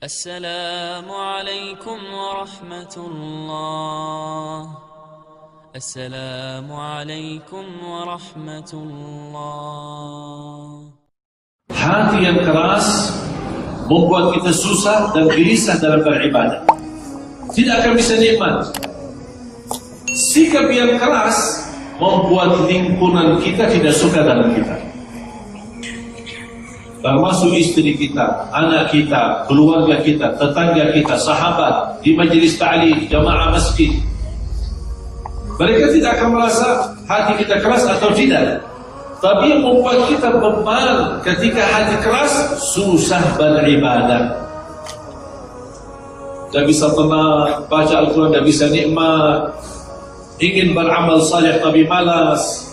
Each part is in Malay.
السلام عليكم ورحمة الله السلام عليكم ورحمة الله yang keras membuat kita susah dan gelisah dalam beribadah. Tidak akan bisa nikmat. Sikap yang keras membuat lingkungan kita tidak suka dalam kita. Termasuk istri kita, anak kita, keluarga kita, tetangga kita, sahabat, di majlis ta'lim, jamaah masjid. Mereka tidak akan merasa hati kita keras atau tidak. Tapi yang membuat kita beban ketika hati keras, susah beribadah. Tak bisa tenang, baca Al-Quran tak bisa nikmat. Ingin beramal salih tapi malas.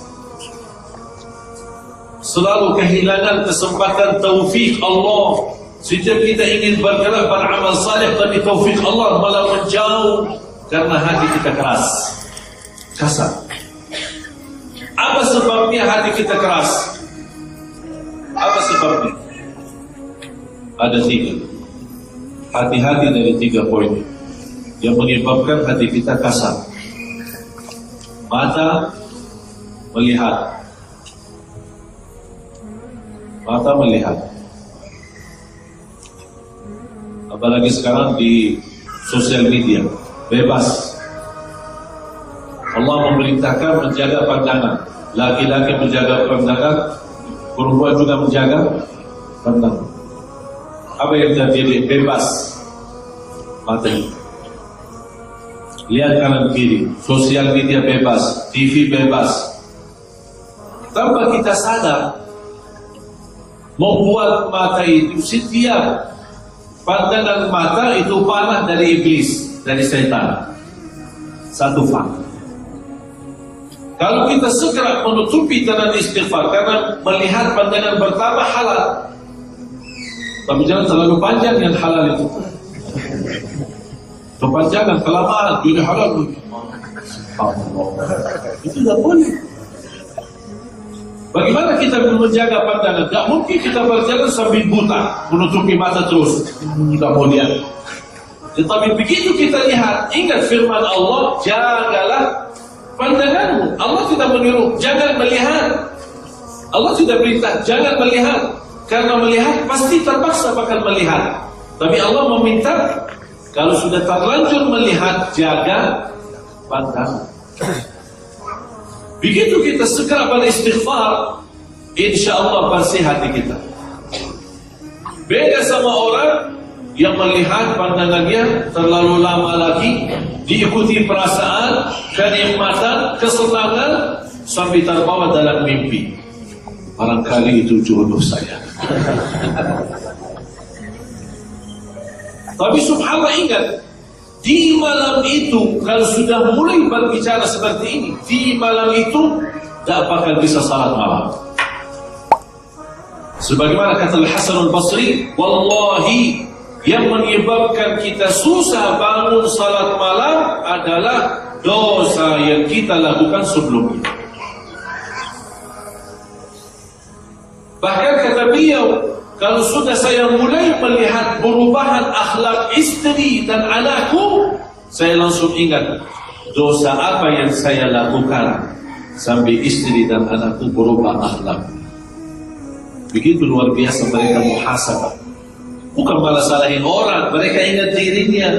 Selalu kehilangan kesempatan taufik Allah. Setiap kita ingin bergerak beramal salih tapi taufik Allah malah menjauh karena hati kita keras. Kasar. Apa sebabnya hati kita keras? Apa sebabnya? Ada tiga. Hati-hati dari tiga poin yang menyebabkan hati kita kasar. Mata melihat. Mata melihat. Apalagi sekarang di sosial media bebas Allah memerintahkan menjaga pandangan. Laki-laki menjaga pandangan, perempuan juga menjaga pandangan. Apa yang terjadi? Bebas mata. Lihat kanan kiri, sosial media bebas, TV bebas. Tanpa kita sadar, membuat mata itu setiap pandangan mata itu panah dari iblis, dari setan. Satu fakta. Kalau kita segera menutupi dengan istighfar karena melihat pandangan pertama halal. Tapi jangan terlalu panjang yang halal itu. Kepanjangan, kelamaan, jadi halal. Itu tidak boleh. Bagaimana kita menjaga pandangan? Tak mungkin kita berjalan sambil buta, menutupi mata terus. Tidak mau lihat. Tetapi begitu kita lihat, ingat firman Allah, jagalah pandanganmu. Allah tidak menyuruh, jangan melihat. Allah tidak perintah, jangan melihat. Karena melihat pasti terpaksa bakal melihat. Tapi Allah meminta, kalau sudah terlanjur melihat, jaga pandangan. Begitu kita segera beristighfar, insya Allah bersih hati kita. Beda sama orang yang melihat pandangannya terlalu lama lagi diikuti perasaan, kenikmatan, kesenangan sampai terbawa dalam mimpi. Barangkali itu jodoh saya. Tapi subhanallah ingat, di malam itu kalau sudah mulai berbicara seperti ini, di malam itu tak bakal bisa salat malam. Sebagaimana kata Al-Hasan Al-Basri, Wallahi yang menyebabkan kita susah bangun salat malam adalah dosa yang kita lakukan sebelumnya. Bahkan kata beliau, kalau sudah saya mulai melihat perubahan akhlak istri dan anakku, saya langsung ingat dosa apa yang saya lakukan sampai istri dan anakku berubah akhlak. Begitu luar biasa mereka muhasabah. Bukan malah salahin orang, mereka ingat dirinya.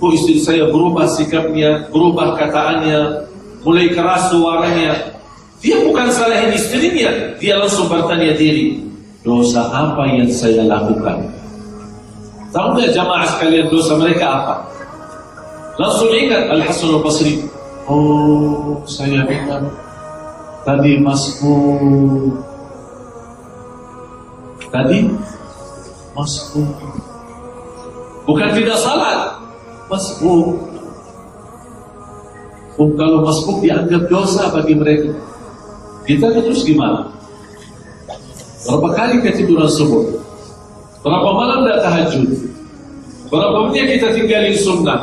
Oh istri saya berubah sikapnya, berubah kataannya, mulai keras suaranya. Dia bukan salahin istrinya, dia langsung bertanya diri. Dosa apa yang saya lakukan? Tahu nggak jamaah sekalian dosa mereka apa? Langsung ingat Al-Hasan Al-Basri. Oh, saya ingat tadi masku tadi masku bukan tidak salat masku oh, kalau masku dianggap dosa bagi mereka kita terus gimana berapa kali ketiduran subuh berapa malam tidak tahajud berapa menit kita tinggalin sunnah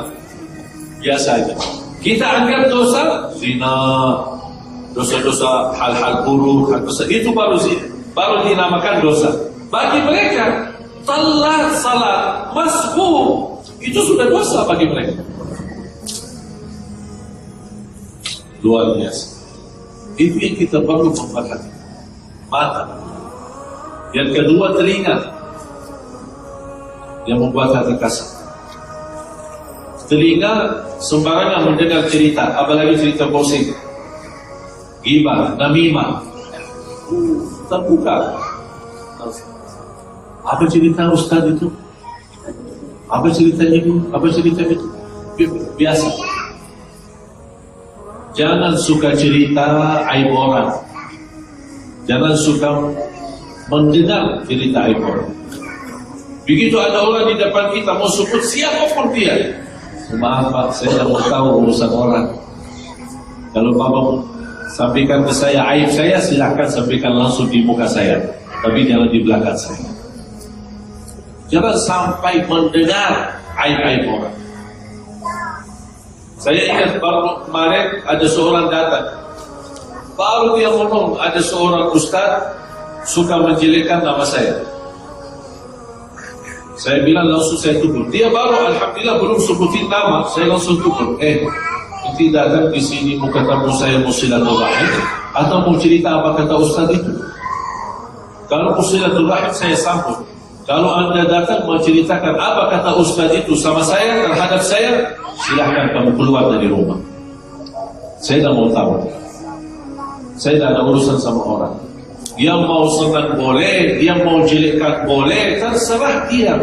biasa aja kita anggap dosa zina dosa-dosa hal-hal buruk hal dosa itu baru baru dinamakan dosa bagi mereka telat salat, masbuk, itu sudah dosa bagi mereka. Luar biasa. Itu yang kita perlu memperhatikan. Mata. Yang kedua telinga. Yang membuat hati kasar. Telinga sembarangan mendengar cerita, apalagi cerita gosip. Gibah, namimah. Terbuka. Apa cerita Ustaz itu? Apa cerita ini? Apa cerita itu? Biasa. Jangan suka cerita aib orang. Jangan suka mendengar cerita aib orang. Begitu ada orang di depan kita mau sebut siapa pun dia. Maaf Pak, saya tidak mau tahu urusan orang. Kalau Bapak sampaikan ke saya aib saya, silahkan sampaikan langsung di muka saya. Tapi jangan di belakang saya. Jangan sampai mendengar aib-aib orang. Saya ingat baru kemarin ada seorang datang. Baru dia ngomong ada seorang ustaz suka menjelekkan nama saya. Saya bilang langsung saya tutup. Dia baru Alhamdulillah belum sebutin nama, saya langsung tutup. Eh, nanti datang di sini mau ketemu saya mau silaturahim atau mau cerita apa kata ustaz itu. Kalau mau silaturahim saya sambut. Kalau anda datang mau ceritakan apa kata ustaz itu sama saya terhadap saya, silahkan kamu keluar dari rumah. Saya tidak mau tahu. Saya tidak ada urusan sama orang. Yang mau senang boleh, yang mau jelekkan boleh, terserah dia.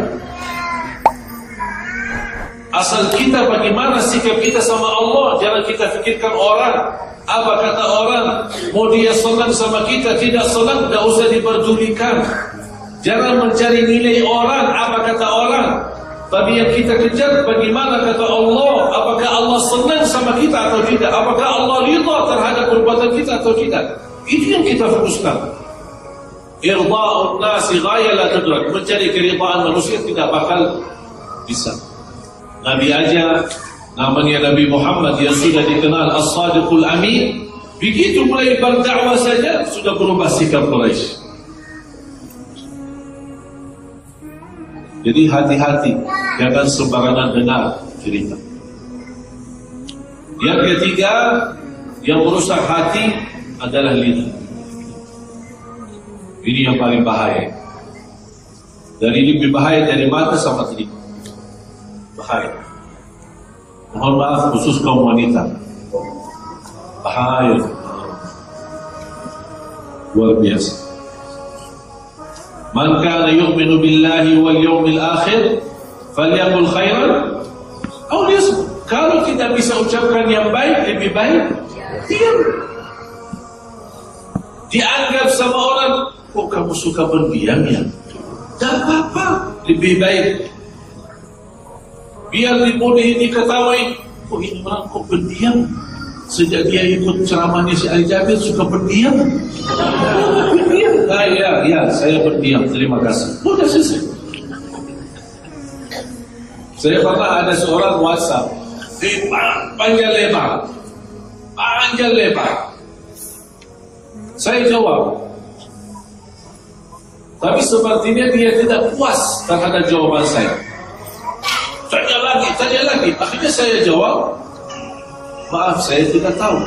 Asal kita bagaimana sikap kita sama Allah, jangan kita fikirkan orang. Apa kata orang, mau dia senang sama kita, tidak senang, tidak usah diperdulikan. Jangan mencari nilai orang, apa kata orang. Tapi yang kita kejar bagaimana kata Allah Apakah Allah senang sama kita atau tidak Apakah Allah rida terhadap perbuatan kita atau tidak Itu yang kita fokuskan Irda'un nasi gaya la tadrak Mencari keridaan manusia tidak bakal bisa Nabi aja Namanya Nabi Muhammad yang sudah dikenal As-Sadiqul Amin Begitu mulai berdakwah saja Sudah berubah sikap Quraisy. Jadi hati-hati jangan sembarangan dengar cerita. Yang ketiga yang merusak hati adalah lidah. Ini yang paling bahaya. Dari lebih bahaya dari mata sama telinga. Bahaya. Mohon maaf khusus kaum wanita. Bahaya. Luar biasa. Man kana yu'minu billahi wal yawmil akhir falyaqul khairan aw liyasmut. Kalau kita bisa ucapkan yang baik lebih baik diam. Dianggap sama orang kok kamu suka berdiam ya? Tak apa-apa, lebih baik. Biar dibodohi diketahui, kok ini orang kok berdiam? Sejak dia ikut ceramahnya si Ali Jabir suka berdiam. berdiam. Ah, ya, ya, saya berdiam. Terima kasih. Sudah selesai. Saya pernah ada seorang WhatsApp. Eh, panjang lebar. Panjang lebar. Saya jawab. Tapi sepertinya dia tidak puas terhadap jawaban saya. Tanya lagi, tanya lagi. Akhirnya saya jawab, Maaf saya tidak tahu.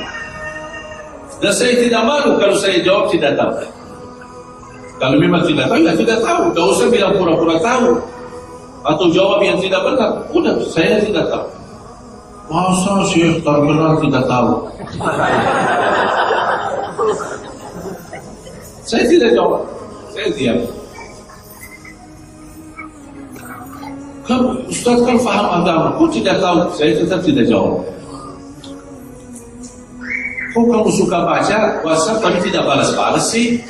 Dan saya tidak malu kalau saya jawab tidak tahu. Kalau memang tidak tahu, ya tidak tahu. Tak usah bilang pura-pura tahu. Atau jawab yang tidak benar Udah, saya tidak tahu. Masa Syekh terkenal tidak tahu? Saya tidak jawab Diam Kan Ustaz kan faham agama Kok tidak tahu? Saya tetap tidak jawab Kok kamu suka baca WhatsApp tapi tidak balas-balas sih?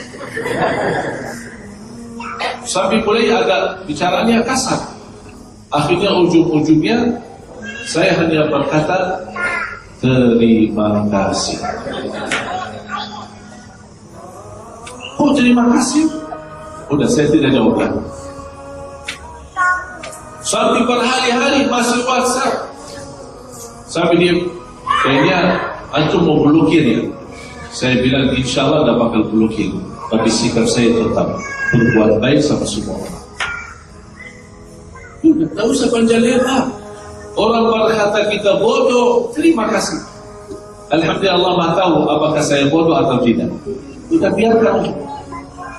Sampai mulai agak bicaranya kasar. Akhirnya ujung-ujungnya saya hanya berkata terima kasih. Oh terima kasih. Udah saya tidak jawabkan. Sampai berhari-hari masih WhatsApp. Sampai dia kayaknya Antum mau blokir ya? Saya bilang insya Allah tidak bakal blokir. Tapi sikap saya tetap berbuat baik sama semua orang. Tak usah panjang lebar. Orang berkata kita bodoh, terima kasih. Alhamdulillah Allah tahu apakah saya bodoh atau tidak. Kita biarkan.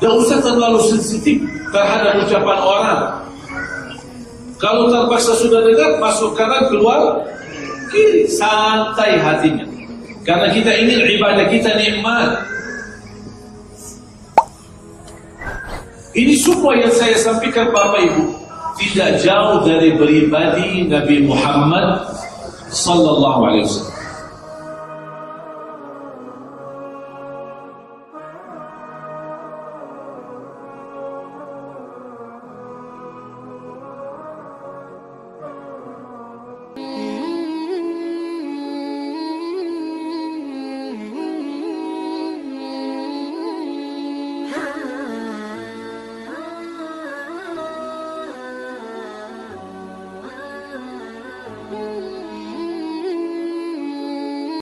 Tidak usah terlalu sensitif terhadap ucapan orang. Kalau terpaksa sudah dengar, masuk kanan, keluar kiri. Santai hatinya. Karena kita ingin ibadah kita nikmat. Ini semua yang saya sampaikan Bapak Ibu tidak jauh dari pribadi Nabi Muhammad sallallahu alaihi wasallam.